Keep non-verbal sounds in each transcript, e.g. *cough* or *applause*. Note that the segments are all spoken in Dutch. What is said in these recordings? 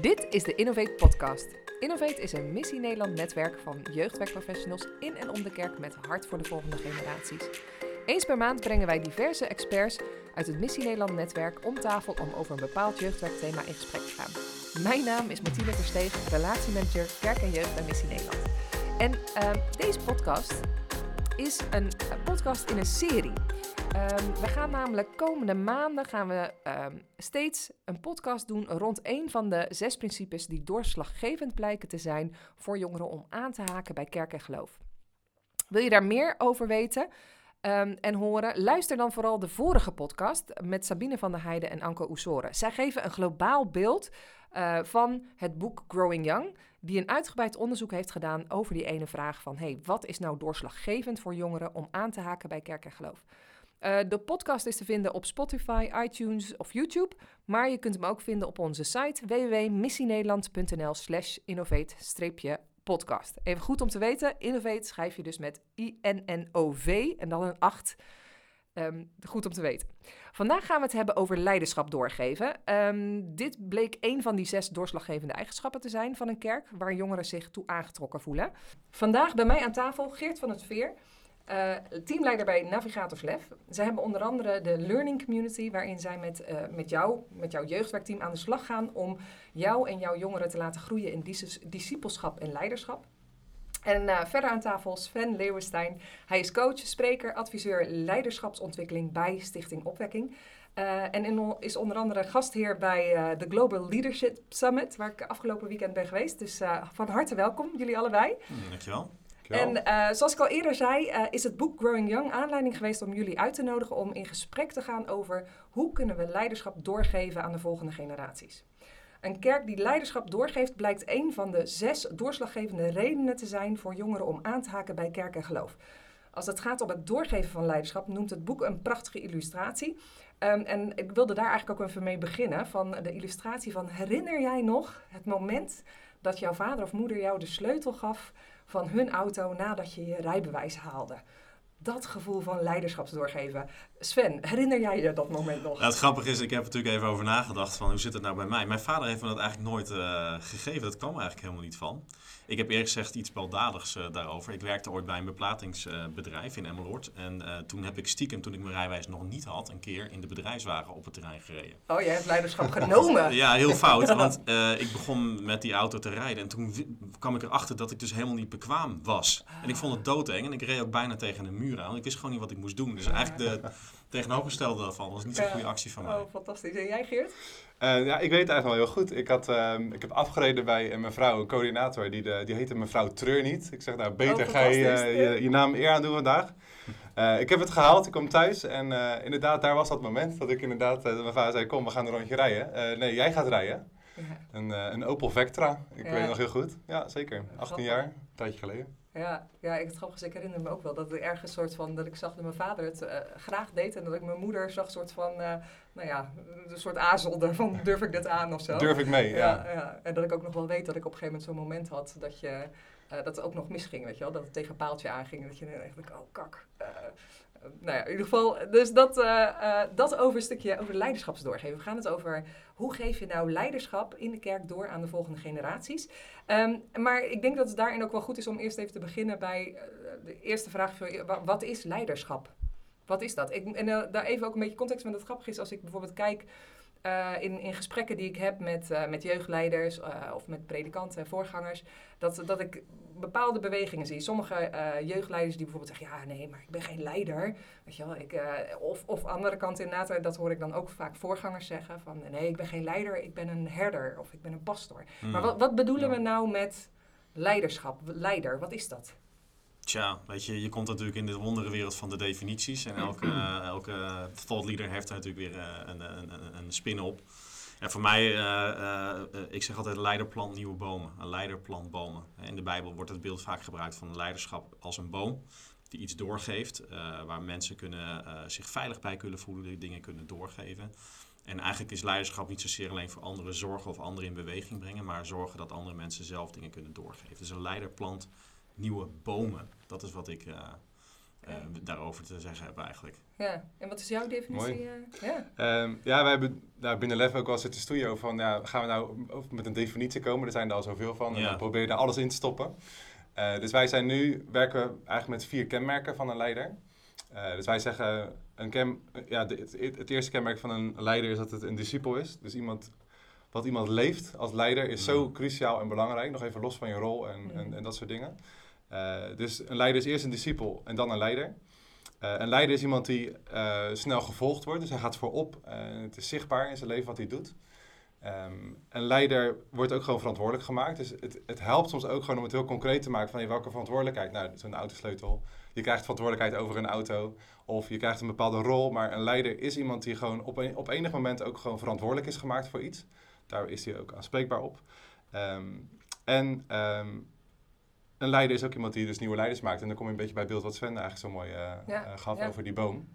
Dit is de Innovate Podcast. Innovate is een Missie Nederland netwerk van jeugdwerkprofessionals in en om de kerk met hart voor de volgende generaties. Eens per maand brengen wij diverse experts uit het Missie Nederland netwerk om tafel om over een bepaald jeugdwerkthema in gesprek te gaan. Mijn naam is Martine Versteeg, relatiemanager Kerk en Jeugd bij Missie Nederland. En ehm, deze podcast is een podcast in een serie. Ehm, we gaan namelijk komende maanden gaan we ehm, steeds een podcast doen rond een van de zes principes die doorslaggevend blijken te zijn voor jongeren om aan te haken bij kerk en geloof. Wil je daar meer over weten ehm, en horen? Luister dan vooral de vorige podcast met Sabine van der Heijden en Anko Oesore. Zij geven een globaal beeld uh, van het boek Growing Young, die een uitgebreid onderzoek heeft gedaan over die ene vraag van hey, wat is nou doorslaggevend voor jongeren om aan te haken bij kerk en geloof? Uh, de podcast is te vinden op Spotify, iTunes of YouTube. Maar je kunt hem ook vinden op onze site www.missienederland.nl slash innovate-podcast. Even goed om te weten, innovate schrijf je dus met I-N-N-O-V en dan een 8. Ehm, goed om te weten. Vandaag gaan we het hebben over leiderschap doorgeven. Um, dit bleek een van die zes doorslaggevende eigenschappen te zijn van een kerk waar jongeren zich toe aangetrokken voelen. Vandaag bij mij aan tafel Geert van het Veer. Uh, teamleider bij Navigators Lef. Zij hebben onder andere de Learning Community, waarin zij met, uh, met jou, met jouw jeugdwerkteam aan de slag gaan om jou en jouw jongeren te laten groeien in discipelschap en leiderschap. En uh, verder aan tafel Sven Leeuwenstein. Hij is coach, spreker, adviseur leiderschapsontwikkeling bij Stichting Opwekking. en in, is onder andere gastheer bij de Global Leadership Summit, waar ik afgelopen weekend ben geweest. Dus van harte welkom, jullie allebei. Dankjewel. En uh, zoals ik al eerder zei, uh, is het boek Growing Young aanleiding geweest om jullie uit te nodigen om in gesprek te gaan over hoe kunnen we leiderschap doorgeven aan de volgende generaties. Een kerk die leiderschap doorgeeft blijkt een van de zes doorslaggevende redenen te zijn voor jongeren om aan te haken bij kerk en geloof. Als het gaat om het doorgeven van leiderschap, noemt het boek een prachtige illustratie. Um, en ik wilde daar eigenlijk ook even mee beginnen, van de illustratie van herinner jij nog het moment dat jouw vader of moeder jou de sleutel gaf van hun auto nadat je je rijbewijs haalde. Dat gevoel van leiderschapsdoorgeven. Sven, herinner jij je dat moment nog? Ja, het grappige is, ik heb er natuurlijk even over nagedacht van hoe zit het nou bij mij. Mijn vader heeft me dat eigenlijk nooit uh, gegeven. Dat kwam eigenlijk helemaal niet van. Ik heb eerlijk gezegd iets baldadigs uh, daarover. Ik werkte ooit bij een beplatingsbedrijf in Emmeloord. En uh, toen heb ik stiekem, toen ik mijn rijwijs nog niet had, een keer in de bedrijfswagen op het terrein gereden. Oh, jij hebt leiderschap genomen? *laughs* ja, heel fout. Want ik begon met die auto te rijden. En toen kwam ik erachter dat ik dus helemaal niet bekwaam was. En ik vond het doodeng. En ik reed ook bijna tegen een muur aan. Ik wist gewoon niet wat ik moest doen. Dus eigenlijk de tegenovergestelde daarvan was niet zo'n goede actie van mij. Oh, fantastisch. En jij, Geert? Uh, ja, ik weet het eigenlijk wel heel goed. Ik, had, uh, ik heb afgereden bij een mevrouw, een coördinator, die, de, die heette mevrouw Treur niet. Ik zeg, nou beter oh, ga je, je, je naam eer aan doen vandaag. Uh, ik heb het gehaald, ik kom thuis en inderdaad, daar was dat moment dat ik inderdaad, mijn vader zei, kom, we gaan een rondje rijden. nee, jij gaat rijden. Ja. Een, een Opel Vectra, ik ja. weet het nog heel goed. Ja, zeker. 18 jaar, een tijdje geleden. Ja, ja ik, het grappige ik herinner me ook wel dat ik ergens soort van, dat ik zag dat mijn vader het uh, graag deed en dat ik mijn moeder zag soort van, uh, nou ja, een soort aarzelde van *laughs* durf ik dit aan of zo. Durf ik mee, ja. ja. ja. En dat ik ook nog wel weet dat ik op een gegeven moment zo'n moment had dat je, uh, dat het ook nog misging, weet je wel, dat het tegen een paaltje aanging en dat je echt dacht, oh kak. nou ja, in ieder geval, dus dat, dat over een stukje over leiderschapsdoorgeven. We gaan het over hoe geef je nou leiderschap in de kerk door aan de volgende generaties. Um, maar ik denk dat het daarin ook wel goed is om eerst even te beginnen bij uh, de eerste vraag: wat is leiderschap? Wat is dat? Ik, en uh, daar even ook een beetje context met het grappig is als ik bijvoorbeeld kijk uh, in, in gesprekken die ik heb met, met jeugdleiders of met predikanten en voorgangers, dat, dat ik bepaalde bewegingen zie. Sommige jeugdleiders die bijvoorbeeld zeggen, ja nee, maar ik ben geen leider. Weet je wel, ik, of, of andere kant inderdaad, dat hoor ik dan ook vaak voorgangers zeggen, van nee, ik ben geen leider, ik ben een herder of ik ben een pastor. Hmm. Maar wat, wat bedoelen ja. we nou met leiderschap, leider, wat is dat? Tja, weet je, je komt natuurlijk in de wonderenwereld van de definities. En elke, uh, *clears throat* elke thought leader heeft daar natuurlijk weer uh, een, een, een spin op. En voor mij, uh, ik zeg altijd leiderplant nieuwe bomen. Een leiderplant bomen. In de Bijbel wordt het beeld vaak gebruikt van leiderschap als een boom. Die iets doorgeeft, waar mensen kunnen, zich veilig bij kunnen voelen, die dingen kunnen doorgeven. En eigenlijk is leiderschap niet zozeer alleen voor anderen zorgen of anderen in beweging brengen, maar zorgen dat andere mensen zelf dingen kunnen doorgeven. Dus een leiderplant nieuwe bomen. Dat is wat ik, uh, daarover te zeggen hebben eigenlijk. Ja, en wat is jouw definitie? Uh, ja. Um, ja, wij hebben nou, binnen LEF ook wel zitten studio van, ja, gaan we nou met een definitie komen? Er zijn er al zoveel van. En dan probeer je daar alles in te stoppen. Uh, dus wij zijn nu, werken we eigenlijk met vier kenmerken van een leider. dus wij zeggen, een ken, ja, de, het, het, eerste kenmerk van een leider is dat het een discipel is. Dus iemand, wat iemand leeft als leider is zo cruciaal en belangrijk. Nog even los van je rol en, en, en dat soort dingen. Uh, dus een leider is eerst een discipel en dan een leider. Uh, een leider is iemand die uh, snel gevolgd wordt, dus hij gaat voorop. het is zichtbaar in zijn leven wat hij doet. Um, een leider wordt ook gewoon verantwoordelijk gemaakt. Dus het, het, helpt soms ook gewoon om het heel concreet te maken van hey, welke verantwoordelijkheid. Nou, zo'n autosleutel. Je krijgt verantwoordelijkheid over een auto of je krijgt een bepaalde rol. Maar een leider is iemand die gewoon op, een, op enig moment ook gewoon verantwoordelijk is gemaakt voor iets. Daar is hij ook aanspreekbaar op. Um, en um, een leider is ook iemand die dus nieuwe leiders maakt. En dan kom je een beetje bij beeld wat Sven eigenlijk zo mooi uh, gaf over die boom.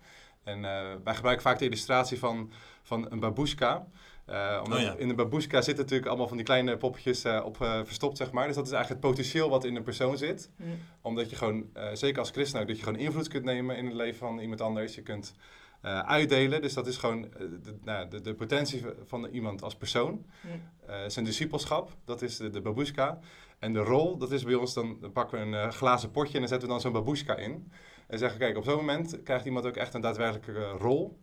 En uh, wij gebruiken vaak de illustratie van, van een babushka. Uh, omdat oh in een babushka zitten natuurlijk allemaal van die kleine poppetjes op verstopt, zeg maar. Dus dat is eigenlijk het potentieel wat in een persoon zit. Mm. Omdat je gewoon, zeker als christen ook, dat je gewoon invloed kunt nemen in het leven van iemand anders. Je kunt uitdelen. Dus dat is gewoon de, nou, de, de, potentie van iemand als persoon. Mm. zijn discipelschap, dat is de, de babushka. En de rol, dat is bij ons, dan, dan pakken we een uh, glazen potje en dan zetten we dan zo'n babushka in. En zeggen, kijk, op zo'n moment krijgt iemand ook echt een daadwerkelijke uh, rol.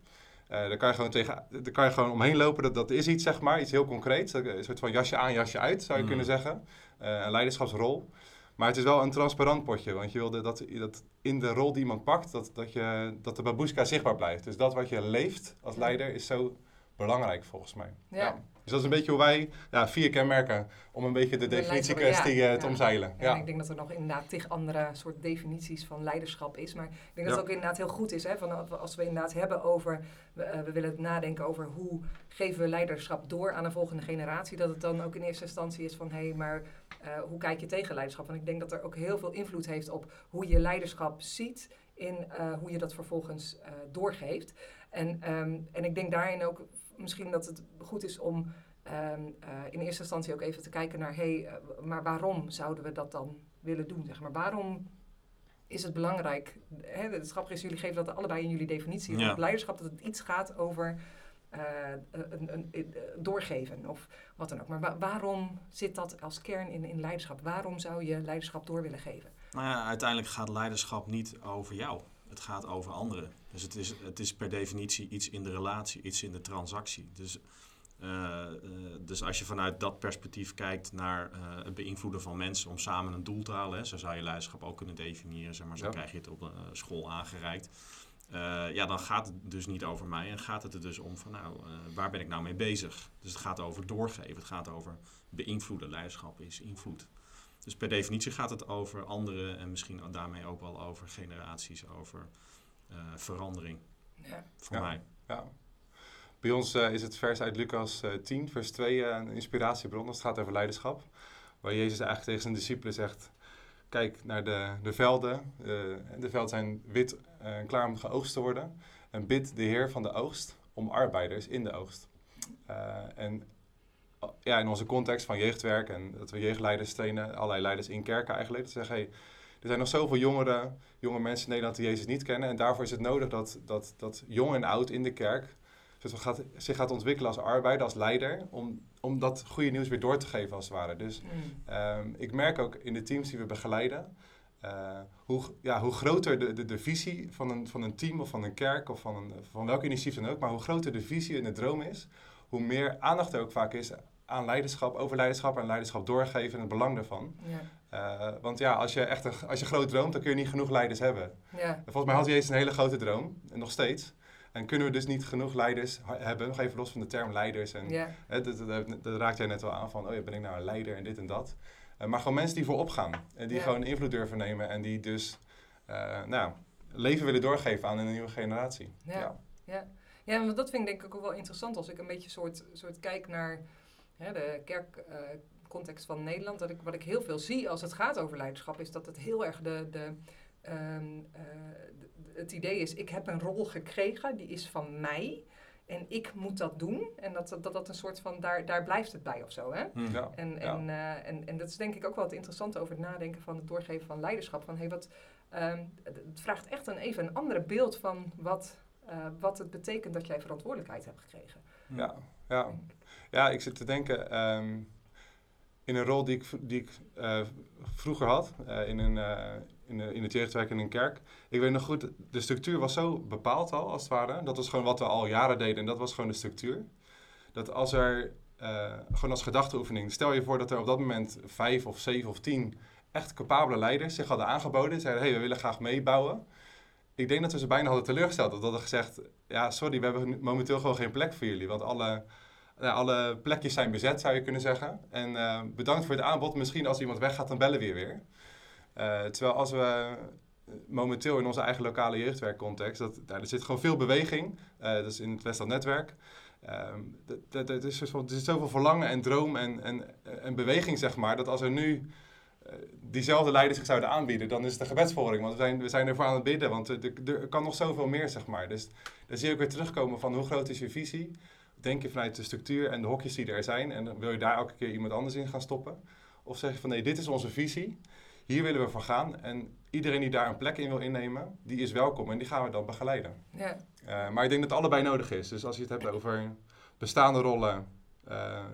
Uh, daar, kan je gewoon tegen, daar kan je gewoon omheen lopen, dat, dat is iets, zeg maar, iets heel concreets. Een soort van jasje aan, jasje uit, zou je mm. kunnen zeggen. een leiderschapsrol. Maar het is wel een transparant potje, want je wilde dat, dat in de rol die iemand pakt, dat, dat, je, dat de babushka zichtbaar blijft. Dus dat wat je leeft als leider is zo belangrijk volgens mij. ja. Dus dat is een beetje hoe wij, ja, vier kenmerken, om een beetje de definitiekwestie ja, uh, te omzeilen. Ja, ik denk dat er nog inderdaad tig andere soort definities van leiderschap is. Maar ik denk dat het ook inderdaad heel goed is, hè, van als we inderdaad hebben over, we, we willen nadenken over hoe geven we leiderschap door aan een volgende generatie, dat het dan ook in eerste instantie is van, hé, hey, maar uh, hoe kijk je tegen leiderschap? Want ik denk dat er ook heel veel invloed heeft op hoe je leiderschap ziet in hoe je dat vervolgens doorgeeft. En, um, en ik denk daarin ook misschien dat het goed is om ehm, eh, in eerste instantie ook even te kijken naar, hé, hey, eh, maar waarom zouden we dat dan willen doen? Zeg maar. Waarom is het belangrijk? Hè, het grappige is, jullie geven dat allebei in jullie definitie. Ja. leiderschap, dat het iets gaat over uh, een, een, doorgeven of wat dan ook. Maar waarom zit dat als kern in, in leiderschap? Waarom zou je leiderschap door willen geven? Nou ja, uiteindelijk gaat leiderschap niet over jou. Het gaat over anderen. Dus het is, het is per definitie iets in de relatie, iets in de transactie. Dus, uh, dus als je vanuit dat perspectief kijkt naar uh, het beïnvloeden van mensen om samen een doel te halen, hè, zo zou je leiderschap ook kunnen definiëren, zeg maar, zo krijg je het op uh, school aangereikt. ja, dan gaat het dus niet over mij en gaat het er dus om van, nou, waar ben ik nou mee bezig? Dus het gaat over doorgeven, het gaat over beïnvloeden. Leiderschap is invloed. Dus per definitie gaat het over anderen en misschien daarmee ook wel over generaties, over verandering. Ja. Voor mij. Ja. Bij ons uh, is het vers uit Lucas uh, 10, vers 2 een inspiratiebron. Het gaat over leiderschap. Waar Jezus eigenlijk tegen zijn discipelen zegt... Kijk naar de, de velden. de velden zijn wit en klaar om geoogst te worden. En bid de Heer van de oogst om arbeiders in de oogst. en ja, in onze context van jeugdwerk en dat we jeugdleiders trainen, allerlei leiders in kerken eigenlijk, dat zeggen, hey, er zijn nog zoveel jongeren, jonge mensen in Nederland die Jezus niet kennen. En daarvoor is het nodig dat, dat, dat jong en oud in de kerk gaat, zich gaat ontwikkelen als arbeider, als leider, om, om dat goede nieuws weer door te geven als het ware. Dus mm. ehm, ik merk ook in de teams die we begeleiden, uh, hoe, ja, hoe groter de, de, de visie van een, van een team of van een kerk of van, een, van welk initiatief dan ook, maar hoe groter de visie en de droom is, hoe meer aandacht er ook vaak is aan leiderschap, over leiderschap en leiderschap doorgeven en het belang daarvan. Uh, want ja, als je echt een, als je groot droomt, dan kun je niet genoeg leiders hebben. Ja. volgens mij had Jezus een hele grote droom, en nog steeds. En kunnen we dus niet genoeg leiders hebben, nog even los van de term leiders. En ja. hè, dat, dat, dat, raakt jij net wel aan van, oh ja, ben ik nou een leider en dit en dat. Uh, maar gewoon mensen die voorop gaan. En die gewoon invloed durven nemen en die dus uh, nou, leven willen doorgeven aan een nieuwe generatie. Ja, ja. ja. want dat vind ik denk ik ook wel interessant als ik een beetje soort, soort kijk naar hè, de kerkcontext van Nederland. Dat ik, wat ik heel veel zie als het gaat over leiderschap, is dat het heel erg de, de, ehm, eh, het idee is: ik heb een rol gekregen, die is van mij. En ik moet dat doen. En dat dat, dat een soort van, daar, daar blijft het bij of zo. Hè? Hm. Ja, en, en, uh, en, en dat is denk ik ook wel het interessante over het nadenken van het doorgeven van leiderschap. Van hey, wat, Ehm, het het vraagt echt een even een andere beeld van wat, eh, wat het betekent dat jij verantwoordelijkheid hebt gekregen. Ja, ja. ja, ik zit te denken ehm, in een rol die ik, die ik eh, vroeger had, eh, in, een, eh, in, in het jeugdwerk in een kerk. Ik weet nog goed, de structuur was zo bepaald al, als het ware. Dat was gewoon wat we al jaren deden en dat was gewoon de structuur. Dat als er, gewoon als gedachteoefening, stel je voor dat er op dat moment vijf of zeven of tien echt capabele leiders zich hadden aangeboden. Zeiden, hé, hey, we willen graag meebouwen. Ik denk dat we ze bijna hadden teleurgesteld. Dat hadden gezegd, ja, sorry, we hebben momenteel gewoon geen plek voor jullie. Want alle, alle plekjes zijn bezet, zou je kunnen zeggen. En eh, bedankt voor het aanbod. Misschien als iemand weggaat, dan bellen we je weer. Eh, terwijl als we momenteel in onze eigen lokale jeugdwerkcontext, dat, nou, er zit gewoon veel beweging. Eh, dat is in het Westland Netwerk. Ehm, er zit zoveel verlangen en droom en, en, en beweging, zeg maar, dat als er nu eh, diezelfde leiders zich zouden aanbieden, dan is het een gebedsvoering. Want we zijn, we zijn ervoor aan het bidden, want er kan nog zoveel meer, zeg maar. Dus daar zie je ook weer terugkomen van hoe groot is je visie? Denk je vanuit de structuur en de hokjes die er zijn en dan wil je daar elke keer iemand anders in gaan stoppen? Of zeg je van nee, dit is onze visie, hier willen we voor gaan en iedereen die daar een plek in wil innemen, die is welkom en die gaan we dan begeleiden. Ja, Eh, maar ik denk dat het allebei nodig is. Dus als je het hebt over bestaande rollen eh,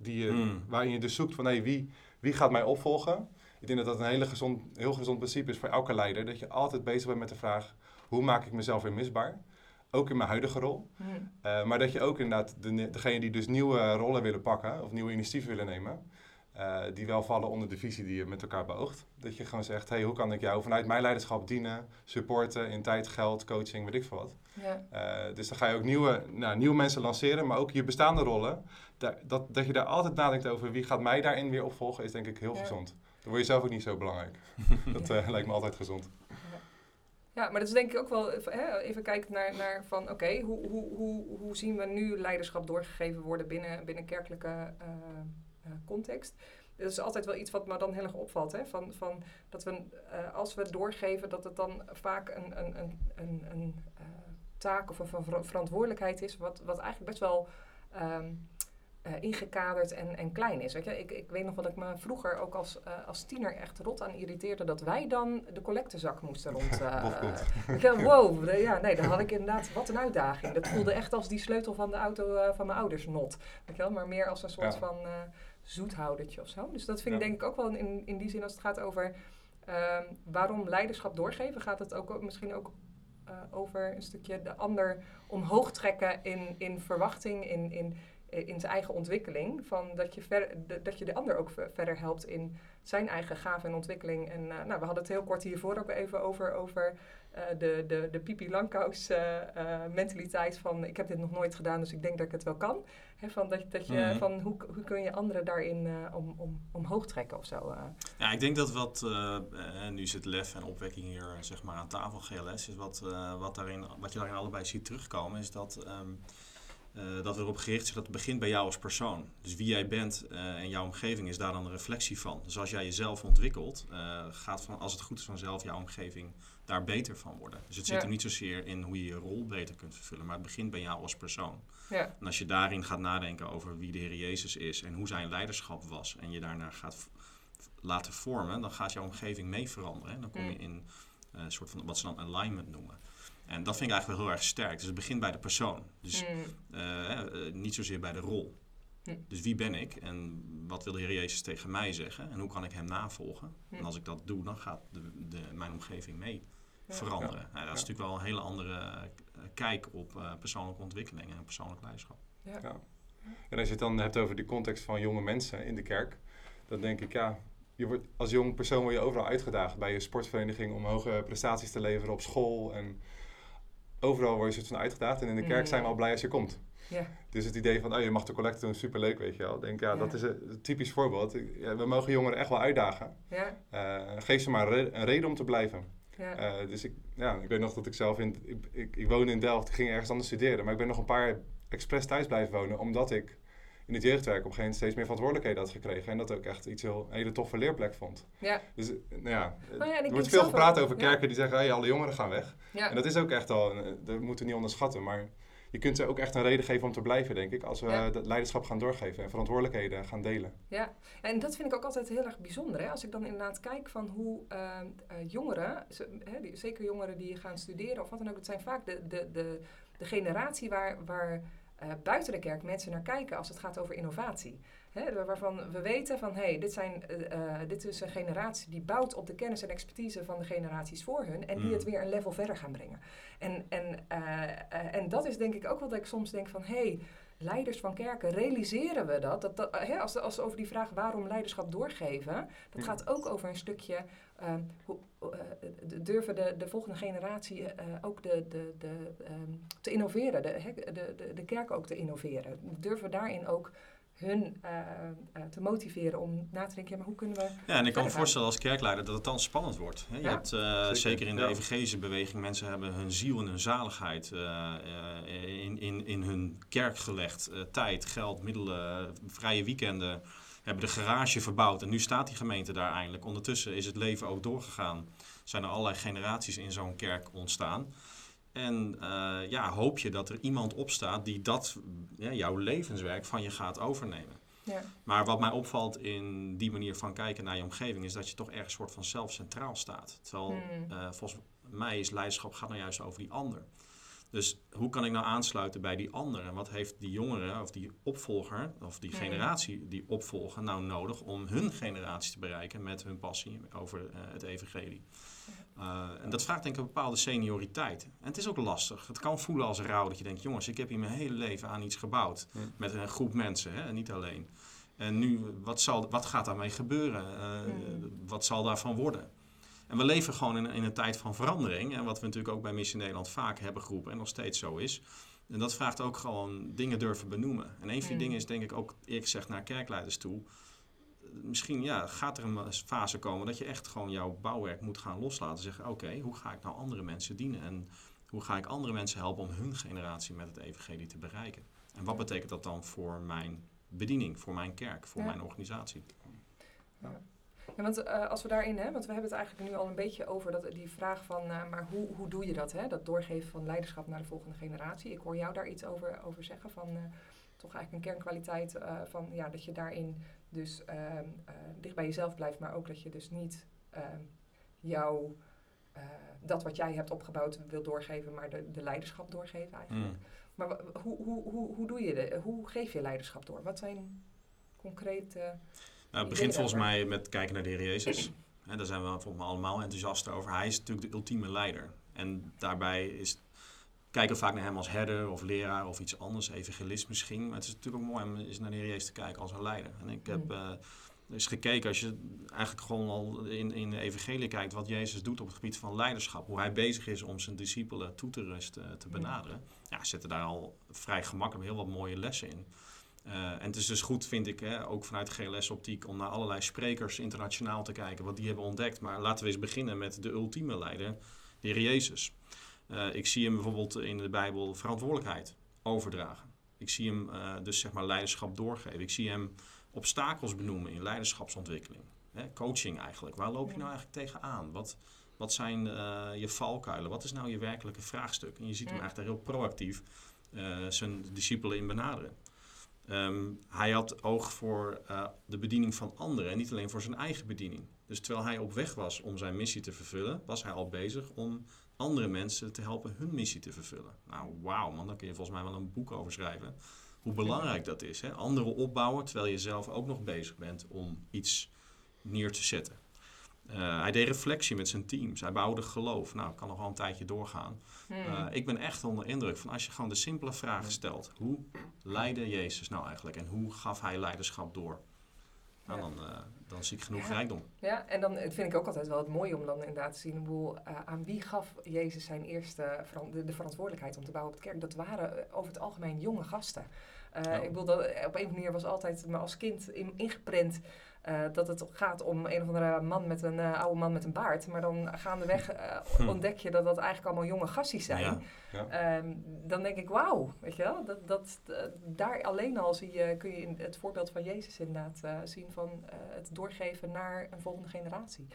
die je, Mm. waarin je dus zoekt van hey, wie, wie gaat mij opvolgen. Ik denk dat dat een hele gezond, heel gezond principe is voor elke leider. Dat je altijd bezig bent met de vraag, hoe maak ik mezelf weer misbaar? Ook in mijn huidige rol. hm, Eh, maar dat je ook inderdaad, de, degene die dus nieuwe rollen willen pakken of nieuwe initiatieven willen nemen, eh, die wel vallen onder de visie die je met elkaar beoogt. Dat je gewoon zegt, hey, hoe kan ik jou vanuit mijn leiderschap dienen, supporten in tijd, geld, coaching, weet ik veel wat. ja, Eh, dus dan ga je ook nieuwe, nou, nieuwe mensen lanceren, maar ook je bestaande rollen. Daar, dat, dat je daar altijd nadenkt over wie gaat mij daarin weer opvolgen, is denk ik heel Ja. gezond. Dan word je zelf ook niet zo belangrijk. *laughs* dat lijkt me altijd gezond. Ja, maar dat is denk ik ook wel hè, even kijken naar, naar van oké, hoe, hoe, hoe, hoe zien we nu leiderschap doorgegeven worden binnen, binnen kerkelijke eh, eh, context. Dat is altijd wel iets wat me dan heel erg opvalt. Hè? Van, van dat we, eh, als we doorgeven, dat het dan vaak een, een, een, een, een taak of een ver- verantwoordelijkheid is, wat, wat eigenlijk best wel ehm, eh, ingekaderd en, en klein is. Weet je? Ik, ik weet nog wat ik me vroeger ook als, eh, als tiener echt rot aan irriteerde, dat wij dan de collectezak moesten rond. dacht, *laughs* wow, ja, nee, dan had ik inderdaad, wat een uitdaging. Dat voelde echt als die sleutel van de auto van mijn ouders not. Weet je wel? Maar meer als een soort Ja. van zoethoudertje of zo. Dus dat vind ik denk ik ook wel in, in die zin als het gaat over ehm, waarom leiderschap doorgeven, gaat het ook misschien ook over een stukje de ander omhoog trekken in, in verwachting, in, in, in zijn eigen ontwikkeling. Van dat, je ver, de, dat je de ander ook ver- verder helpt in zijn eigen gave en ontwikkeling. En eh, nou, we hadden het heel kort hiervoor ook even over, over eh, de, de, de Pipi Langkous eh, eh, mentaliteit van ik heb dit nog nooit gedaan, dus ik denk dat ik het wel kan. Van dat, dat je, Mhm. van hoe, hoe kun je anderen daarin eh, om, om, omhoog trekken of zo. eh. Ja, ik denk dat wat, eh, eh, nu zit lef en opwekking hier eh, zeg maar aan tafel, GLS, is wat, eh, wat, daarin, wat je daarin allebei ziet terugkomen, is dat, ehm, eh, dat we erop gericht zijn dat het begint bij jou als persoon. Dus wie jij bent eh, en jouw omgeving is daar dan een reflectie van. Dus als jij jezelf ontwikkelt, eh, gaat van, als het goed is vanzelf jouw omgeving daar beter van worden. Dus het zit Ja. er niet zozeer in hoe je je rol beter kunt vervullen, maar het begint bij jou als persoon. Ja, En als je daarin gaat nadenken over wie de Heer Jezus is en hoe zijn leiderschap was en je daarna gaat laten vormen, dan gaat jouw omgeving mee veranderen. En dan kom je Mm. in een soort van wat ze dan alignment noemen. En dat vind ik eigenlijk wel heel erg sterk. Dus het begint bij de persoon. Dus Mm, eh, eh, niet zozeer bij de rol. Hm. Dus wie ben ik en wat wil de Heer Jezus tegen mij zeggen en hoe kan ik hem navolgen? En als ik dat doe, dan gaat de, de, mijn omgeving mee Ja. veranderen. Nou, dat is Ja. natuurlijk wel een hele andere eh, kijk op eh, persoonlijke ontwikkeling en persoonlijk leiderschap. En als je het dan hebt over de context van jonge mensen in de kerk, dan denk ik, ja, je wordt, als jong persoon word je overal uitgedaagd. Bij je sportvereniging om hoge prestaties te leveren op school. En overal word je soort van uitgedaagd. En in de kerk zijn we al blij als je komt. ja, Dus het idee van, oh, je mag de collecte doen, superleuk, weet je wel. Ik denk, ja, Ja. dat is een typisch voorbeeld. Ja, we mogen jongeren echt wel uitdagen. Ja, Eh, geef ze maar een, re- een reden om te blijven. ja. Eh, dus ik, ja, ik weet nog dat ik zelf in... Ik, ik, ik woonde in Delft, ik ging ergens anders studeren. Maar ik ben nog een paar expres thuis blijven wonen. Omdat ik in het jeugdwerk op een gegeven moment steeds meer verantwoordelijkheden had gekregen. En dat ook echt iets heel, een hele toffe leerplek vond. ja. Dus eh, nou ja, Nou ja, er wordt veel gepraat over ja. kerken die zeggen... Hey, alle jongeren gaan weg. ja. En dat is ook echt al... een- Dat moeten we niet onderschatten. Maar je kunt er ook echt een reden geven om te blijven, denk ik. Als we dat leiderschap gaan doorgeven en verantwoordelijkheden gaan delen. Ja, en dat vind ik ook altijd heel erg bijzonder. Hè? Als ik dan inderdaad kijk van hoe eh, eh, jongeren, ze- hè, die- zeker jongeren die gaan studeren of wat dan ook, het zijn vaak de, de, de, de generatie waar, waar eh, buiten de kerk mensen naar kijken als het gaat over innovatie. Hè, waarvan we weten van, hé, hey, dit, zijn, eh, eh, dit is een generatie die bouwt op de kennis en expertise van de generaties voor hun en die Mm. het weer een level verder gaan brengen. En, en, en dat is denk ik ook wat ik soms denk van, hé, hey, leiders van kerken, realiseren we dat? dat, dat hè, als, als over die vraag waarom leiderschap doorgeven, dat gaat ook over een stukje, ehm, hoe, eh, durven de, de volgende generatie eh, ook de, de, de, ehm, te innoveren, de, hè, de, de, de kerk ook te innoveren. Durven daarin ook hun eh, eh, te motiveren om na te denken, ja, maar hoe kunnen we... Ja, en ik kan me voorstellen als kerkleider dat het dan spannend wordt. Hè? Je Ja, hebt eh, zeker. zeker in de Ja. evangelische beweging, mensen hebben hun ziel en hun zaligheid eh, eh, in, in, in hun kerk gelegd. Eh, tijd, geld, middelen, vrije weekenden. Hebben de garage verbouwd en nu staat die gemeente daar eindelijk. Ondertussen is het leven ook doorgegaan. Zijn er allerlei generaties in zo'n kerk ontstaan. En eh, ja, hoop je dat er iemand opstaat die dat, ja, jouw levenswerk van je gaat overnemen. Ja, Maar wat mij opvalt in die manier van kijken naar je omgeving, is dat je toch ergens soort van zelf centraal staat. Terwijl Hmm. eh, volgens mij is leiderschap gaat nou juist over die ander. Dus hoe kan ik nou aansluiten bij die ander? En wat heeft die jongere of die opvolger of die Hmm. generatie die opvolgen nou nodig om hun generatie te bereiken met hun passie over eh, het evangelie? Uh, en dat vraagt denk ik een bepaalde senioriteit. En het is ook lastig. Het kan voelen als rouw dat je denkt, jongens, ik heb hier mijn hele leven aan iets gebouwd. Ja. Met een groep mensen, hè, en niet alleen. En nu, wat, zal, wat gaat daarmee gebeuren? Uh, Hmm. Wat zal daarvan worden? En we leven gewoon in, in een tijd van verandering. En wat we natuurlijk ook bij Missie Nederland vaak hebben geroepen en nog steeds zo is. En dat vraagt ook gewoon dingen durven benoemen. En een van die dingen is denk ik ook eerlijk gezegd naar kerkleiders toe. Misschien ja, gaat er een fase komen dat je echt gewoon jouw bouwwerk moet gaan loslaten. Zeggen, oké, hoe ga ik nou andere mensen dienen? En hoe ga ik andere mensen helpen om hun generatie met het evangelie te bereiken? En wat betekent dat dan voor mijn bediening, voor mijn kerk, voor Ja. mijn organisatie? Ja, want eh, als we daarin, hè, want we hebben het eigenlijk nu al een beetje over dat, die vraag van, eh, maar hoe, hoe doe je dat, hè? Dat doorgeven van leiderschap naar de volgende generatie. Ik hoor jou daar iets over, over zeggen van, eh, toch eigenlijk een kernkwaliteit van, ja, dat je daarin dus ehm, eh, dicht bij jezelf blijft, maar ook dat je dus niet ehm, jouw, eh, dat wat jij hebt opgebouwd wil doorgeven, maar de, de leiderschap doorgeven eigenlijk. Mm. Maar hoe, hoe, hoe, hoe doe je de, hoe geef je leiderschap door? Wat zijn concrete... Nou, het begint volgens mij met kijken naar de Heer Jezus. Hè, daar zijn we volgens mij allemaal enthousiast over. Hij is natuurlijk de ultieme leider. En daarbij is, kijken vaak naar hem als herder of leraar of iets anders, evangelist misschien. Maar het is natuurlijk ook mooi om eens naar de Heer Jezus te kijken als een leider. En ik heb Mm. eh eens gekeken, als je eigenlijk gewoon al in, in de evangelie kijkt, wat Jezus doet op het gebied van leiderschap. Hoe hij bezig is om zijn discipelen toe te rusten, te benaderen. Ja, zitten daar al vrij gemakkelijk heel wat mooie lessen in. Uh, en het is dus goed, vind ik, hè, ook vanuit GLS-optiek, om naar allerlei sprekers internationaal te kijken, wat die hebben ontdekt. Maar laten we eens beginnen met de ultieme leider, de Heer Jezus. Uh, ik zie hem bijvoorbeeld in de Bijbel verantwoordelijkheid overdragen. Ik zie hem uh, dus zeg maar leiderschap doorgeven. Ik zie hem obstakels benoemen in leiderschapsontwikkeling. Hè, coaching eigenlijk. Waar loop je nou eigenlijk tegenaan? Wat, wat zijn uh, je valkuilen? Wat is nou je werkelijke vraagstuk? En je ziet hem eigenlijk heel proactief zijn discipelen in benaderen. Um, hij had oog voor uh, de bediening van anderen en niet alleen voor zijn eigen bediening. Dus terwijl hij op weg was om zijn missie te vervullen, was hij al bezig om andere mensen te helpen hun missie te vervullen. Nou, wauw man, daar kun je volgens mij wel een boek over schrijven. Hoe belangrijk dat is. Hè? Anderen opbouwen terwijl je zelf ook nog bezig bent om iets neer te zetten. Uh, hij deed reflectie met zijn teams. Hij bouwde geloof. Nou, kan nog wel een tijdje doorgaan. Hmm. Uh, ik ben echt onder indruk van als je gewoon de simpele vraag stelt. Hoe leidde Jezus nou eigenlijk? En hoe gaf hij leiderschap door? Nou, dan, uh, dan zie ik genoeg rijkdom. Ja, en dan vind ik ook altijd wel het mooie om dan inderdaad te zien hoe, uh, aan wie gaf Jezus zijn eerste de, de verantwoordelijkheid om te bouwen op het kerk. Dat waren over het algemeen jonge gasten. Uh, Ja. Ik bedoel, dat, op een manier was altijd me als kind in, ingeprent uh, dat het gaat om een of andere man met een uh, oude man met een baard. Maar dan gaandeweg uh, Hm. ontdek je dat dat eigenlijk allemaal jonge gasties zijn. Ja. Um, dan denk ik, wauw, weet je wel. Dat, dat, daar alleen al zie je, kun je in het voorbeeld van Jezus inderdaad zien van het doorgeven naar een volgende generatie.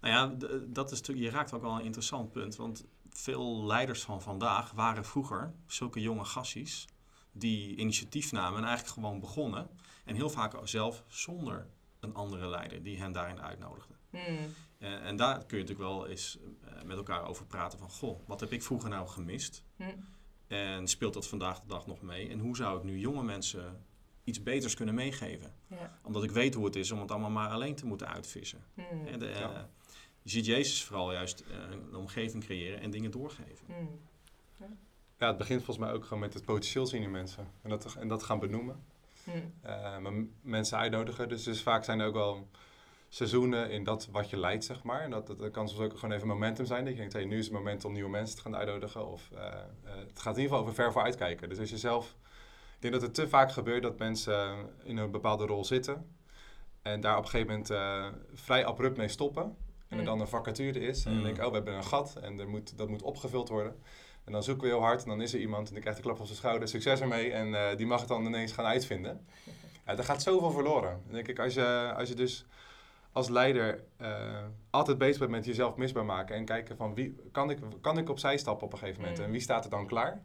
Nou ja, dat is je raakt ook wel een interessant punt. Want veel leiders van vandaag waren vroeger zulke jonge gassies die initiatief namen en eigenlijk gewoon begonnen. En heel vaak zelf zonder een andere leider die hen daarin uitnodigde. Hmm. Uh, en daar kun je natuurlijk wel eens uh, met elkaar over praten van... Goh, wat heb ik vroeger nou gemist? Hmm. En speelt dat vandaag de dag nog mee? En hoe zou ik nu jonge mensen iets beters kunnen meegeven? Ja. Omdat ik weet hoe het is om het allemaal maar alleen te moeten uitvissen. Hmm. En de, uh, Ja. je ziet Jezus vooral juist een omgeving creëren en dingen doorgeven. Hmm. Ja, het begint volgens mij ook gewoon met het potentieel zien in mensen. En dat, en dat gaan benoemen. Hmm. Eh, maar mensen uitnodigen. Dus, dus vaak zijn er ook wel seizoenen in dat wat je leidt, zeg maar. En dat, dat, dat kan soms ook gewoon even momentum zijn. Dat je denkt, hey, nu is het moment om nieuwe mensen te gaan uitnodigen. Of eh, eh, het gaat in ieder geval over ver vooruit kijken. Dus als je zelf... Ik denk dat het te vaak gebeurt dat mensen in een bepaalde rol zitten. En daar op een gegeven moment eh, vrij abrupt mee stoppen. En er Mm. dan een vacature is. En Mm. dan denk ik, oh, we hebben een gat. En er moet, dat moet opgevuld worden. En dan zoeken we heel hard. En dan is er iemand. En die krijgt de klap op zijn schouder. Succes ermee. En eh, die mag het dan ineens gaan uitvinden. Ja, er gaat zoveel verloren. Dan denk ik, als je, als je dus als leider eh, altijd bezig bent met jezelf misbaar maken en kijken van wie kan ik, kan ik opzij stappen op een gegeven moment Mm. en wie staat er dan klaar?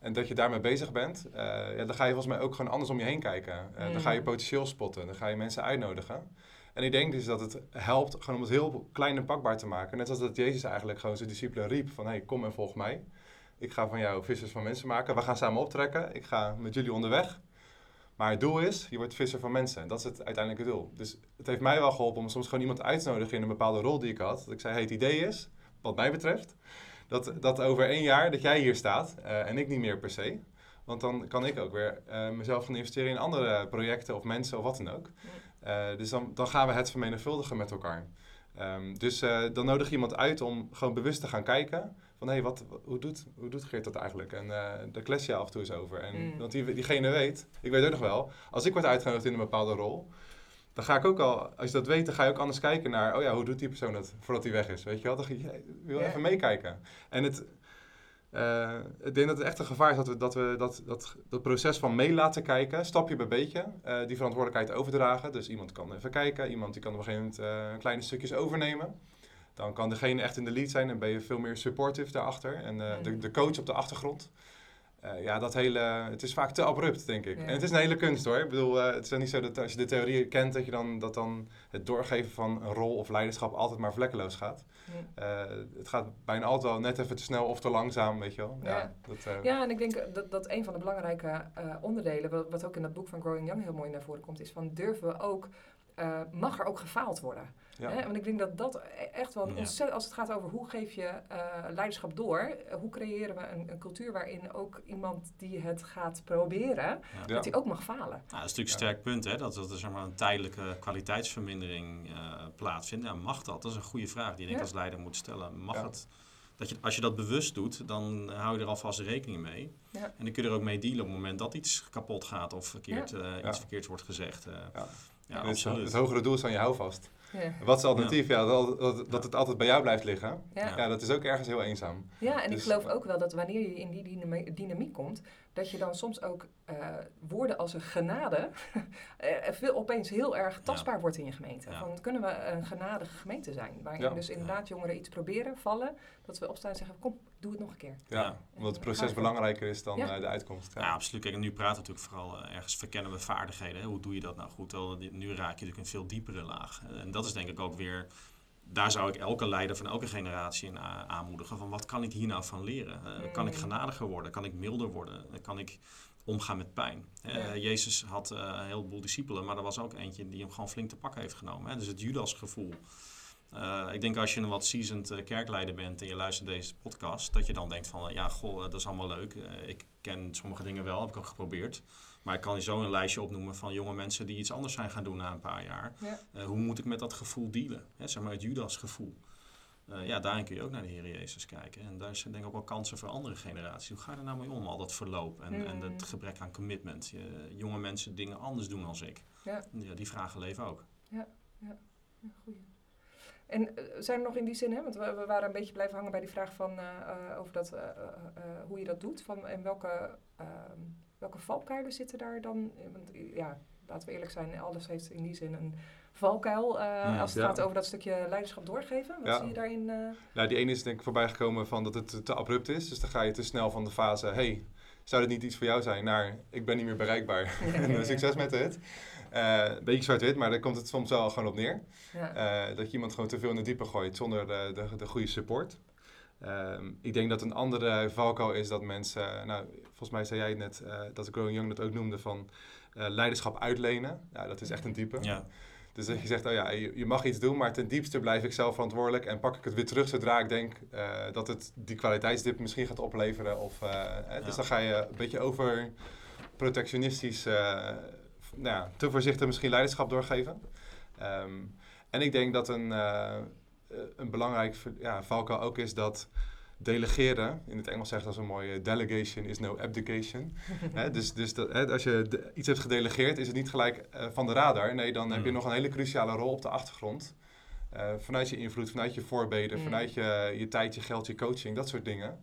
En dat je daarmee bezig bent, eh, ja, dan ga je volgens mij ook gewoon anders om je heen kijken. Mm. Dan ga je potentieel spotten, dan ga je mensen uitnodigen. En ik denk dus dat het helpt gewoon om het heel klein en pakbaar te maken. Net als dat Jezus eigenlijk gewoon zijn discipelen riep van hey, kom en volg mij. Ik ga van jou vissers van mensen maken. We gaan samen optrekken. Ik ga met jullie onderweg. Maar het doel is, je wordt visser van mensen. Dat is het uiteindelijke doel. Dus het heeft mij wel geholpen om soms gewoon iemand uit te nodigen in een bepaalde rol die ik had. Dat ik zei, hey, het idee is, wat mij betreft, dat, dat over één jaar dat jij hier staat eh, en ik niet meer per se. Want dan kan ik ook weer eh, mezelf gaan investeren in andere projecten of mensen of wat dan ook. Eh, dus dan, dan gaan we het vermenigvuldigen met elkaar. Ehm, dus dan nodig je iemand uit om gewoon bewust te gaan kijken van hé, wat, hoe, doet, hoe doet Geert dat eigenlijk? En eh daar kles je af en toe eens over. En, Mm. Want die, diegene weet, ik weet ook nog wel, als ik word uitgenodigd in een bepaalde rol, dan ga ik ook al, als je dat weet, dan ga je ook anders kijken naar, oh ja, hoe doet die persoon dat voordat hij weg is? Weet je wel, dan ga je, wil Ja. even meekijken. En het, eh, ik denk dat het echt een gevaar is dat we dat, we dat, dat, dat proces van mee laten kijken, stapje bij beetje, eh, die verantwoordelijkheid overdragen. Dus iemand kan even kijken, iemand die kan op een gegeven moment eh, kleine stukjes overnemen. Dan kan degene echt in de lead zijn en ben je veel meer supportive daarachter. En eh, de, de coach op de achtergrond. Eh, ja, dat hele, het is vaak te abrupt, denk ik. Ja. En het is een hele kunst hoor. Ik bedoel, eh, het is niet zo dat als je de theorie kent, dat je dan, dat dan het doorgeven van een rol of leiderschap altijd maar vlekkeloos gaat. Het gaat bijna altijd wel net even te snel of te langzaam, weet je wel. Ja, Ja. dat, Ja, en ik denk dat, dat een van de belangrijke onderdelen, wat, wat ook in dat boek van Growing Young heel mooi naar voren komt, is van durven we ook, eh, mag er ook gefaald worden? ja. Hè? Want ik denk dat dat e- echt wel Ja. ontzettend, als het gaat over hoe geef je eh, leiderschap door, eh, hoe creëren we een, een cultuur waarin ook iemand die het gaat proberen, Ja. Dat hij ook mag falen. Nou, dat is natuurlijk een Ja. sterk punt, hè? dat, dat er zeg maar, een tijdelijke kwaliteitsvermindering eh, plaatsvindt. Ja, mag dat? Dat is een goede vraag die je Ja. als leider moet stellen. Mag Ja. het? Dat je, als je dat bewust doet, dan hou je er alvast rekening mee. Ja. En dan kun je er ook mee dealen op het moment dat iets kapot gaat of verkeerd, eh, iets verkeerds wordt gezegd. Eh. Ja. ja, En het, absoluut. het hogere doel is aan je houvast. Ja. Wat is het alternatief? Ja, dat, dat, dat het altijd bij jou blijft liggen. Ja. Ja, dat is ook ergens heel eenzaam. Ja, en ik Dus- geloof ook wel dat wanneer je in die dynami- dynamiek komt, dat je dan soms ook eh, woorden als een genade *laughs* eh, veel, opeens heel erg tastbaar wordt in je gemeente. Ja. Van kunnen we een genadige gemeente zijn? Waarin Ja. dus inderdaad jongeren iets proberen, vallen, dat we opstaan en zeggen, kom, doe het nog een keer. Ja, omdat het proces belangrijker is dan Ja. eh, de uitkomst. Ja, absoluut. Kijk, en nu praten we natuurlijk vooral eh, ergens verkennen we vaardigheden. Hè? Hoe doe je dat nou goed? Die- nu raak je natuurlijk een veel diepere laag. En dat is denk ik ook weer... Daar zou ik elke leider van elke generatie in a- aanmoedigen. Van wat kan ik hier nou van leren? Eh, Kan ik genadiger worden? Kan ik milder worden? Eh, Kan ik omgaan met pijn? Eh, Ja. Jezus had eh, een heleboel discipelen, maar er was ook eentje die hem gewoon flink te pakken heeft genomen. Hè? Dus het Judas-gevoel. Eh, ik denk als je een wat seasoned eh, kerkleider bent en je luistert deze podcast, dat je dan denkt van, eh, ja, goh, dat is allemaal leuk. Ik ken sommige dingen wel, heb ik ook geprobeerd. Maar ik kan je zo een lijstje opnoemen van jonge mensen die iets anders zijn gaan doen na een paar jaar. Ja. Hoe moet ik met dat gevoel dealen? Hè, zeg maar het Judas-gevoel. Eh, ja, daarin kun je ook naar de Heer Jezus kijken. En daar zijn denk ik ook wel kansen voor andere generaties. Hoe ga je er nou mee om, al dat verloop en, en Mm. het gebrek aan commitment? Je, jonge mensen dingen anders doen als ik. Ja. Ja, die vragen leven ook. Ja, goeie. En eh, zijn er nog in die zin, hè, want we, we waren een beetje blijven hangen bij die vraag van eh, eh, over dat, hoe je dat doet. Van, en welke, ehm, welke valkuilen zitten daar dan? Want ja, laten we eerlijk zijn, alles heeft in die zin een valkuil als het gaat over dat stukje leiderschap doorgeven. Wat zie je daarin? Nou, die ene is denk ik voorbijgekomen van dat het te abrupt is. Dus dan ga je te snel van de fase, hey, zou dit niet iets voor jou zijn? Naar, ik ben niet meer bereikbaar. Ja, *laughs* Succes met het. Uh, een beetje zwart-wit, maar daar komt het soms wel gewoon op neer. Ja. dat je iemand gewoon te veel in de diepe gooit zonder de, de, de goede support. Ehm, ik denk dat een andere valkuil is dat mensen, nou, volgens mij zei jij net uh, dat Growing Young dat ook noemde van leiderschap uitlenen. Ja, dat is echt een type. Ja. Dus dat je zegt, oh ja, je, mag iets doen, maar ten diepste blijf ik zelf verantwoordelijk en pak ik het weer terug zodra ik denk uh, dat het die kwaliteitsdip misschien gaat opleveren. Of, uh, Dus dan ga je een beetje over protectionistisch, uh, nou ja, te voorzichtig misschien leiderschap doorgeven. Um, en ik denk dat een, een belangrijk ja, valkuil ook is dat delegeren, in het Engels zegt dat zo mooi, delegation is no abdication. *laughs* dus dus dat, als je iets hebt gedelegeerd, is het niet gelijk eh, van de radar. Nee, dan heb je hmm. nog een hele cruciale rol op de achtergrond. Uh, vanuit je invloed, vanuit je voorbeden, hmm. vanuit je, je tijd, je geld, je coaching, dat soort dingen.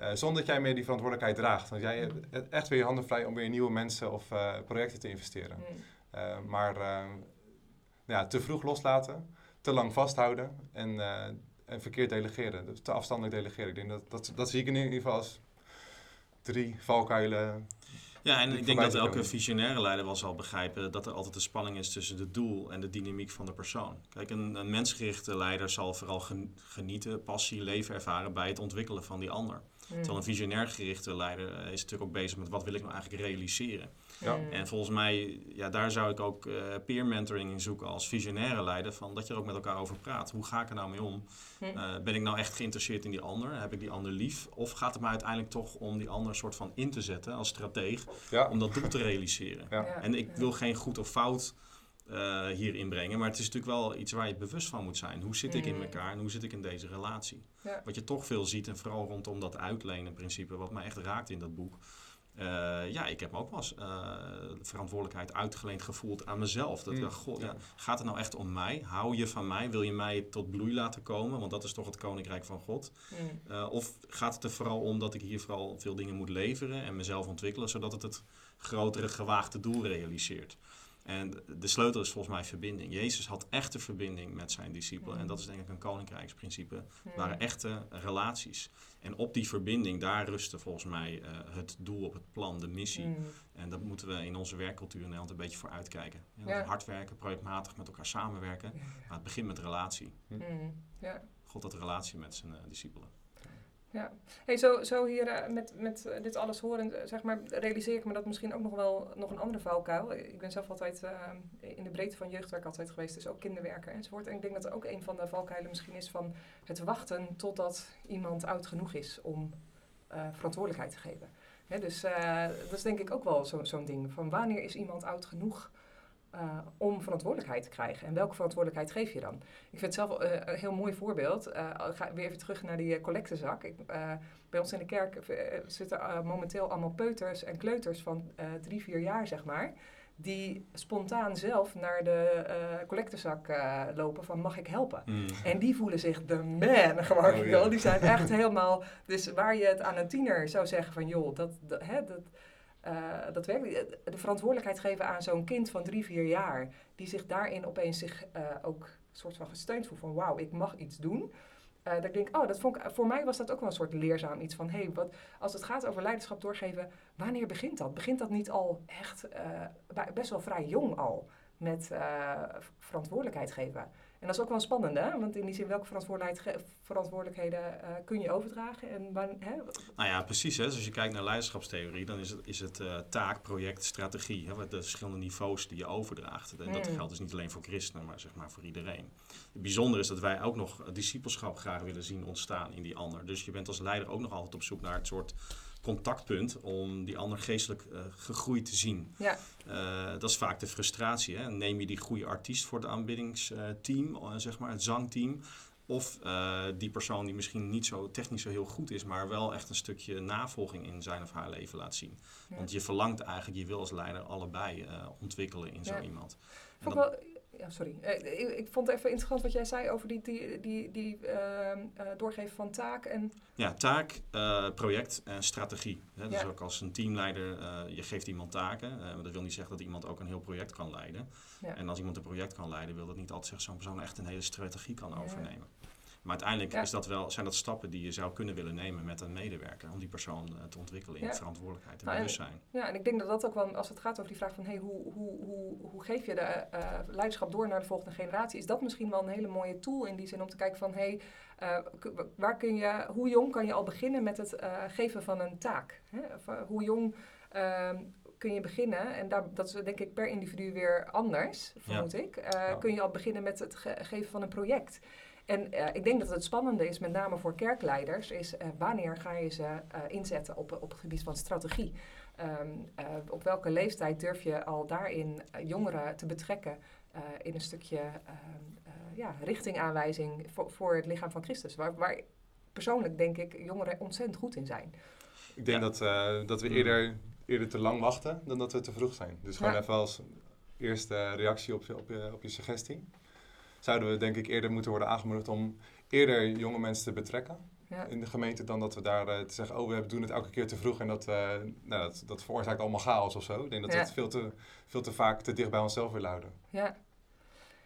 Uh, zonder dat jij meer die verantwoordelijkheid draagt. Want jij hebt echt weer je handen vrij om weer nieuwe mensen of projecten te investeren. Hmm. maar ja, te vroeg loslaten, te lang vasthouden en en verkeerd delegeren. Dus te afstandelijk delegeren. Ik denk dat, dat, dat zie ik in ieder geval als drie valkuilen. Ja, en ik denk dat elke visionaire leider wel zal begrijpen dat er altijd een spanning is tussen het doel en de dynamiek van de persoon. Kijk, een, een mensgerichte leider zal vooral genieten, passie, leven ervaren bij het ontwikkelen van die ander. Terwijl een visionair gerichte leider is natuurlijk ook bezig met wat wil ik nou eigenlijk realiseren. Ja. Mm. En volgens mij, ja, daar zou ik ook uh, peer mentoring in zoeken als visionaire leider. Van dat je er ook met elkaar over praat. Hoe ga ik er nou mee om? Hm. Eh, ben ik nou echt geïnteresseerd in die ander? Heb ik die ander lief? Of gaat het mij uiteindelijk toch om die ander soort van in te zetten als strateeg om dat doel te realiseren? Ja. En ik wil geen goed of fout uh, hier inbrengen, maar het is natuurlijk wel iets waar je bewust van moet zijn. Hoe zit ik in hm. elkaar en hoe zit ik in deze relatie? Wat je toch veel ziet, en vooral rondom dat uitlenen principe, wat mij echt raakt in dat boek uh, ja, ik heb me ook wel eens uh, verantwoordelijkheid uitgeleend gevoeld aan mezelf. Dat ik mm. god, ja, gaat het nou echt om mij? Hou je van mij? Wil je mij tot bloei laten komen? Want dat is toch het koninkrijk van God. Mm. Uh, of gaat het er vooral om dat ik hier vooral veel dingen moet leveren en mezelf ontwikkelen, zodat het het grotere gewaagde doel realiseert? En de sleutel is volgens mij verbinding. Jezus had echte verbinding met zijn discipelen. En dat is denk ik een koninkrijksprincipe. Het waren echte relaties. En op die verbinding, daar rustte volgens mij uh, het doel op het plan, de missie. Mm. En dat moeten we in onze werkcultuur in Nederland een beetje voor uitkijken. Ja, Hard werken, projectmatig met elkaar samenwerken. Maar het begint met relatie. Mm. Ja. God had een relatie met zijn uh, discipelen. Ja, hey, zo, zo hier uh, met, met uh, dit alles horen, zeg maar, realiseer ik me dat misschien ook nog wel nog een andere valkuil. Ik ben zelf altijd in de breedte van jeugdwerk altijd geweest, dus ook kinderwerker enzovoort. En ik denk dat er ook een van de valkuilen misschien is van het wachten totdat iemand oud genoeg is om verantwoordelijkheid te geven. Hè, dus dat is denk ik ook wel zo'n zo ding. Van wanneer is iemand oud genoeg uh, om verantwoordelijkheid te krijgen. En welke verantwoordelijkheid geef je dan? Ik vind het zelf uh, een heel mooi voorbeeld. Uh, ga weer even terug naar die collectezak. Ik, bij ons in de kerk zitten momenteel allemaal peuters en kleuters van drie, vier jaar, zeg maar. Die spontaan zelf naar de collectezak lopen van mag ik helpen? Mm. En die voelen zich de man gewoon. Oh, Die zijn echt helemaal... Dus waar je het aan een tiener zou zeggen van joh, dat, dat, hè, dat uh, dat werkt. De verantwoordelijkheid geven aan zo'n kind van drie, vier jaar, die zich daarin opeens zich uh, ook soort van gesteund voelt van wauw, ik mag iets doen. Uh, dat denk, oh, dat vond ik, voor mij was dat ook wel een soort leerzaam iets van, hé, hey, wat, als het gaat over leiderschap doorgeven, wanneer begint dat? Begint dat niet al echt best wel vrij jong al met verantwoordelijkheid geven? En dat is ook wel spannend, hè? Want in die zin, welke verantwoordelijkheden uh, kun je overdragen? En waar, hè? Nou ja, precies. Hè? Dus als je kijkt naar leiderschapstheorie, dan is het, is het uh, taak, project, strategie. Hè? De verschillende niveaus die je overdraagt. En dat hmm. geldt dus niet alleen voor christenen, maar zeg maar voor iedereen. Het bijzondere is dat wij ook nog discipelschap graag willen zien ontstaan in die ander. Dus je bent als leider ook nog altijd op zoek naar het soort contactpunt om die ander geestelijk uh, gegroeid te zien. Ja. Uh, dat is vaak de frustratie. Hè? Neem je die goede artiest voor het aanbiddingsteam, uh, zeg maar, het zangteam. Of die persoon die misschien niet zo technisch zo heel goed is, maar wel echt een stukje navolging in zijn of haar leven laat zien. Want je verlangt eigenlijk, je wil als leider allebei ontwikkelen in zo iemand. Vond wel ja, sorry. Eh, ik, ik, vond het even interessant wat jij zei over die, die, die, die ehm, eh, doorgeven van taak en... Ja, taak, project en strategie. Hè? Dus ook als een teamleider, je geeft iemand taken. dat wil niet zeggen dat iemand ook een heel project kan leiden. Ja. En als iemand een project kan leiden, wil dat niet altijd zeggen dat zo'n persoon echt een hele strategie kan overnemen. Maar uiteindelijk is dat wel, zijn dat stappen die je zou kunnen willen nemen met een medewerker. Om die persoon uh, te ontwikkelen in verantwoordelijkheid en nou, bewustzijn. Ja, en ik denk dat dat ook wel, als het gaat over die vraag van hey, hoe, hoe, hoe, hoe geef je de uh, leiderschap door naar de volgende generatie, is dat misschien wel een hele mooie tool in die zin om te kijken van hey, uh, waar kun je, hoe jong kan je al beginnen met het geven van een taak? Hè? Of, hoe jong ehm, kun je beginnen, en daar, dat is denk ik per individu weer anders, vermoed ik, kun je al beginnen met het geven van een project. En uh, ik denk dat het spannende is, met name voor kerkleiders, is uh, wanneer ga je ze uh, inzetten op, op het gebied van strategie. Um, op welke leeftijd durf je al daarin jongeren te betrekken in een stukje ehm, ja, richtingaanwijzing voor, voor het lichaam van Christus. Waar, waar persoonlijk denk ik jongeren ontzettend goed in zijn. Ik denk dat, dat we eerder, eerder te lang wachten dan dat we te vroeg zijn. Dus gewoon even als eerste reactie op je, op je, op je suggestie zouden we denk ik eerder moeten worden aangemoedigd om eerder jonge mensen te betrekken. in de gemeente dan dat we daar uh, te zeggen, oh, we doen het elke keer te vroeg en dat, uh, nou, dat, dat veroorzaakt allemaal chaos of zo. Ik denk dat we het veel te, veel te vaak te dicht bij onszelf willen houden. Ja.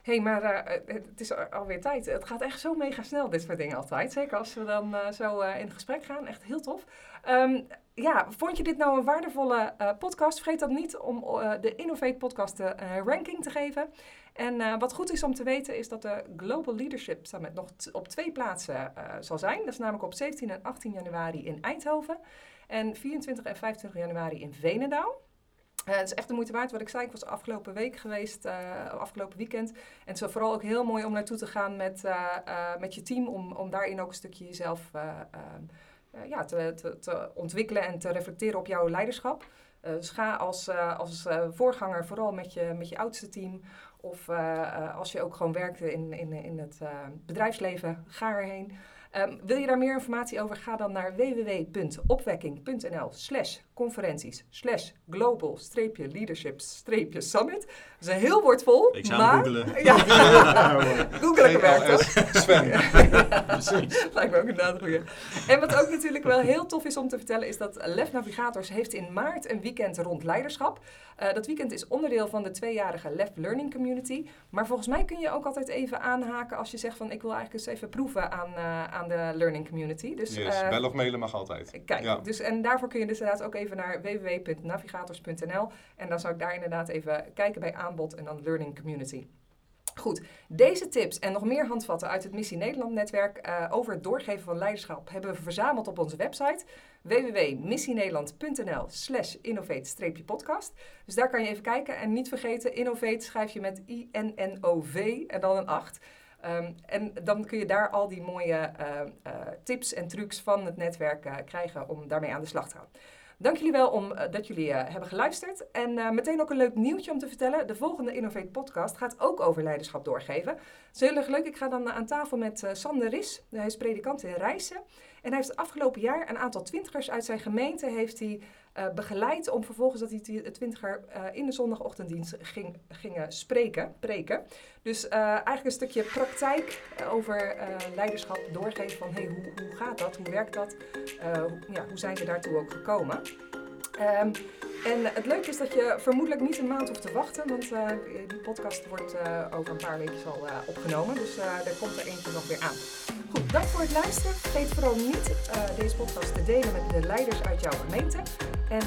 Hé, hey, maar uh, het is alweer tijd. Het gaat echt zo mega snel, dit soort dingen altijd. Zeker als we dan zo in gesprek gaan. Echt heel tof. Um, ja, vond je dit nou een waardevolle podcast? Vergeet dan niet om de Innovate podcast ranking te geven. En uh, wat goed is om te weten is dat de Global Leadership Summit nog op twee plaatsen uh, zal zijn. Dat is namelijk op 17 en 18 januari in Eindhoven en 24 en 25 januari in Venendaal. Uh, het is echt de moeite waard. Wat ik zei, ik was afgelopen week geweest, afgelopen weekend. En het is vooral ook heel mooi om naartoe te gaan met, met je team, om, om daarin ook een stukje jezelf ja, te, te, te ontwikkelen en te reflecteren op jouw leiderschap. Dus ga als, als voorganger vooral met je, met je oudste team of als je ook gewoon werkte in, in, in het bedrijfsleven, ga erheen. Um, wil je daar meer informatie over? Ga dan naar www.opwekking.nl slash conferenties slash global streepje leadership streepje summit. Dat is een heel woord vol. Ik zou maar, googelen. *laughs* Ja, *laughs* googelen werkt Sven. *laughs* Precies. Lijkt me ook inderdaad goeie. En wat ook natuurlijk wel heel tof is om te vertellen is dat Lef Navigators heeft in maart een weekend rond leiderschap. Uh, dat weekend is onderdeel van de tweejarige Lef Learning Community. Maar volgens mij kun je ook altijd even aanhaken als je zegt van ik wil eigenlijk eens even proeven aan, uh, aan de Learning Community. Dus, yes, uh, bel of mailen mag altijd. Kijk, ja. dus, en daarvoor kun je dus inderdaad ook even naar www.navigators.nl en dan zou ik daar inderdaad even kijken bij aanbod en dan Learning Community. Goed, deze tips en nog meer handvatten uit het Missie Nederland netwerk uh, over het doorgeven van leiderschap hebben we verzameld op onze website www.missienederland.nl slash innovate-podcast. Dus daar kan je even kijken en niet vergeten, innovate schrijf je met I-N-N-O-V en dan een 8. Um, ehm, en dan kun je daar al die mooie uh, uh, tips en trucs van het netwerk krijgen om daarmee aan de slag te gaan. Dank jullie wel om, uh, dat jullie uh, hebben geluisterd. En uh, meteen ook een leuk nieuwtje om te vertellen. De volgende Innovate podcast gaat ook over leiderschap doorgeven. Het is heel erg leuk. Ik ga dan aan tafel met Sander Ris. Hij is predikant in Rijssen. En hij heeft het afgelopen jaar een aantal twintigers uit zijn gemeente heeft hij, uh, begeleid om vervolgens dat die twintiger uh, in de zondagochtenddienst ging, gingen spreken, preken. Dus eigenlijk een stukje praktijk over leiderschap doorgeven van hey, hoe, hoe gaat dat, hoe werkt dat, ja, hoe zijn ze daartoe ook gekomen. Um, en het leuke is dat je vermoedelijk niet een maand hoeft te wachten, want uh, die podcast wordt uh, over een paar weken al uh, opgenomen. Dus er komt er eentje nog weer aan. Goed, dank voor het luisteren. Vergeet vooral niet deze podcast te delen met de leiders uit jouw gemeente. En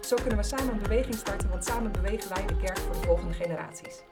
zo kunnen we samen een beweging starten, want samen bewegen wij de kerk voor de volgende generaties.